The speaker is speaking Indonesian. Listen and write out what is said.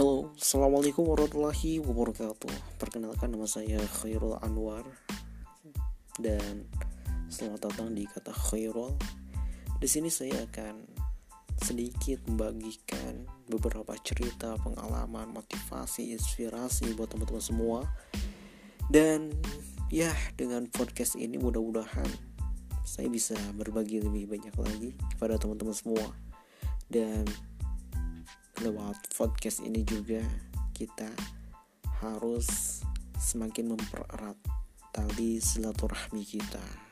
Assalamualaikum warahmatullahi wabarakatuh. Perkenalkan nama saya Khairul Anwar dan selamat datang di kata Khairul. Di sini saya akan sedikit membagikan beberapa cerita, pengalaman, motivasi, inspirasi buat teman-teman semua. Dan ya dengan podcast ini mudah-mudahan saya bisa berbagi lebih banyak lagi kepada teman-teman semua. Dan lewat podcast ini juga kita harus semakin mempererat tali silaturahmi kita.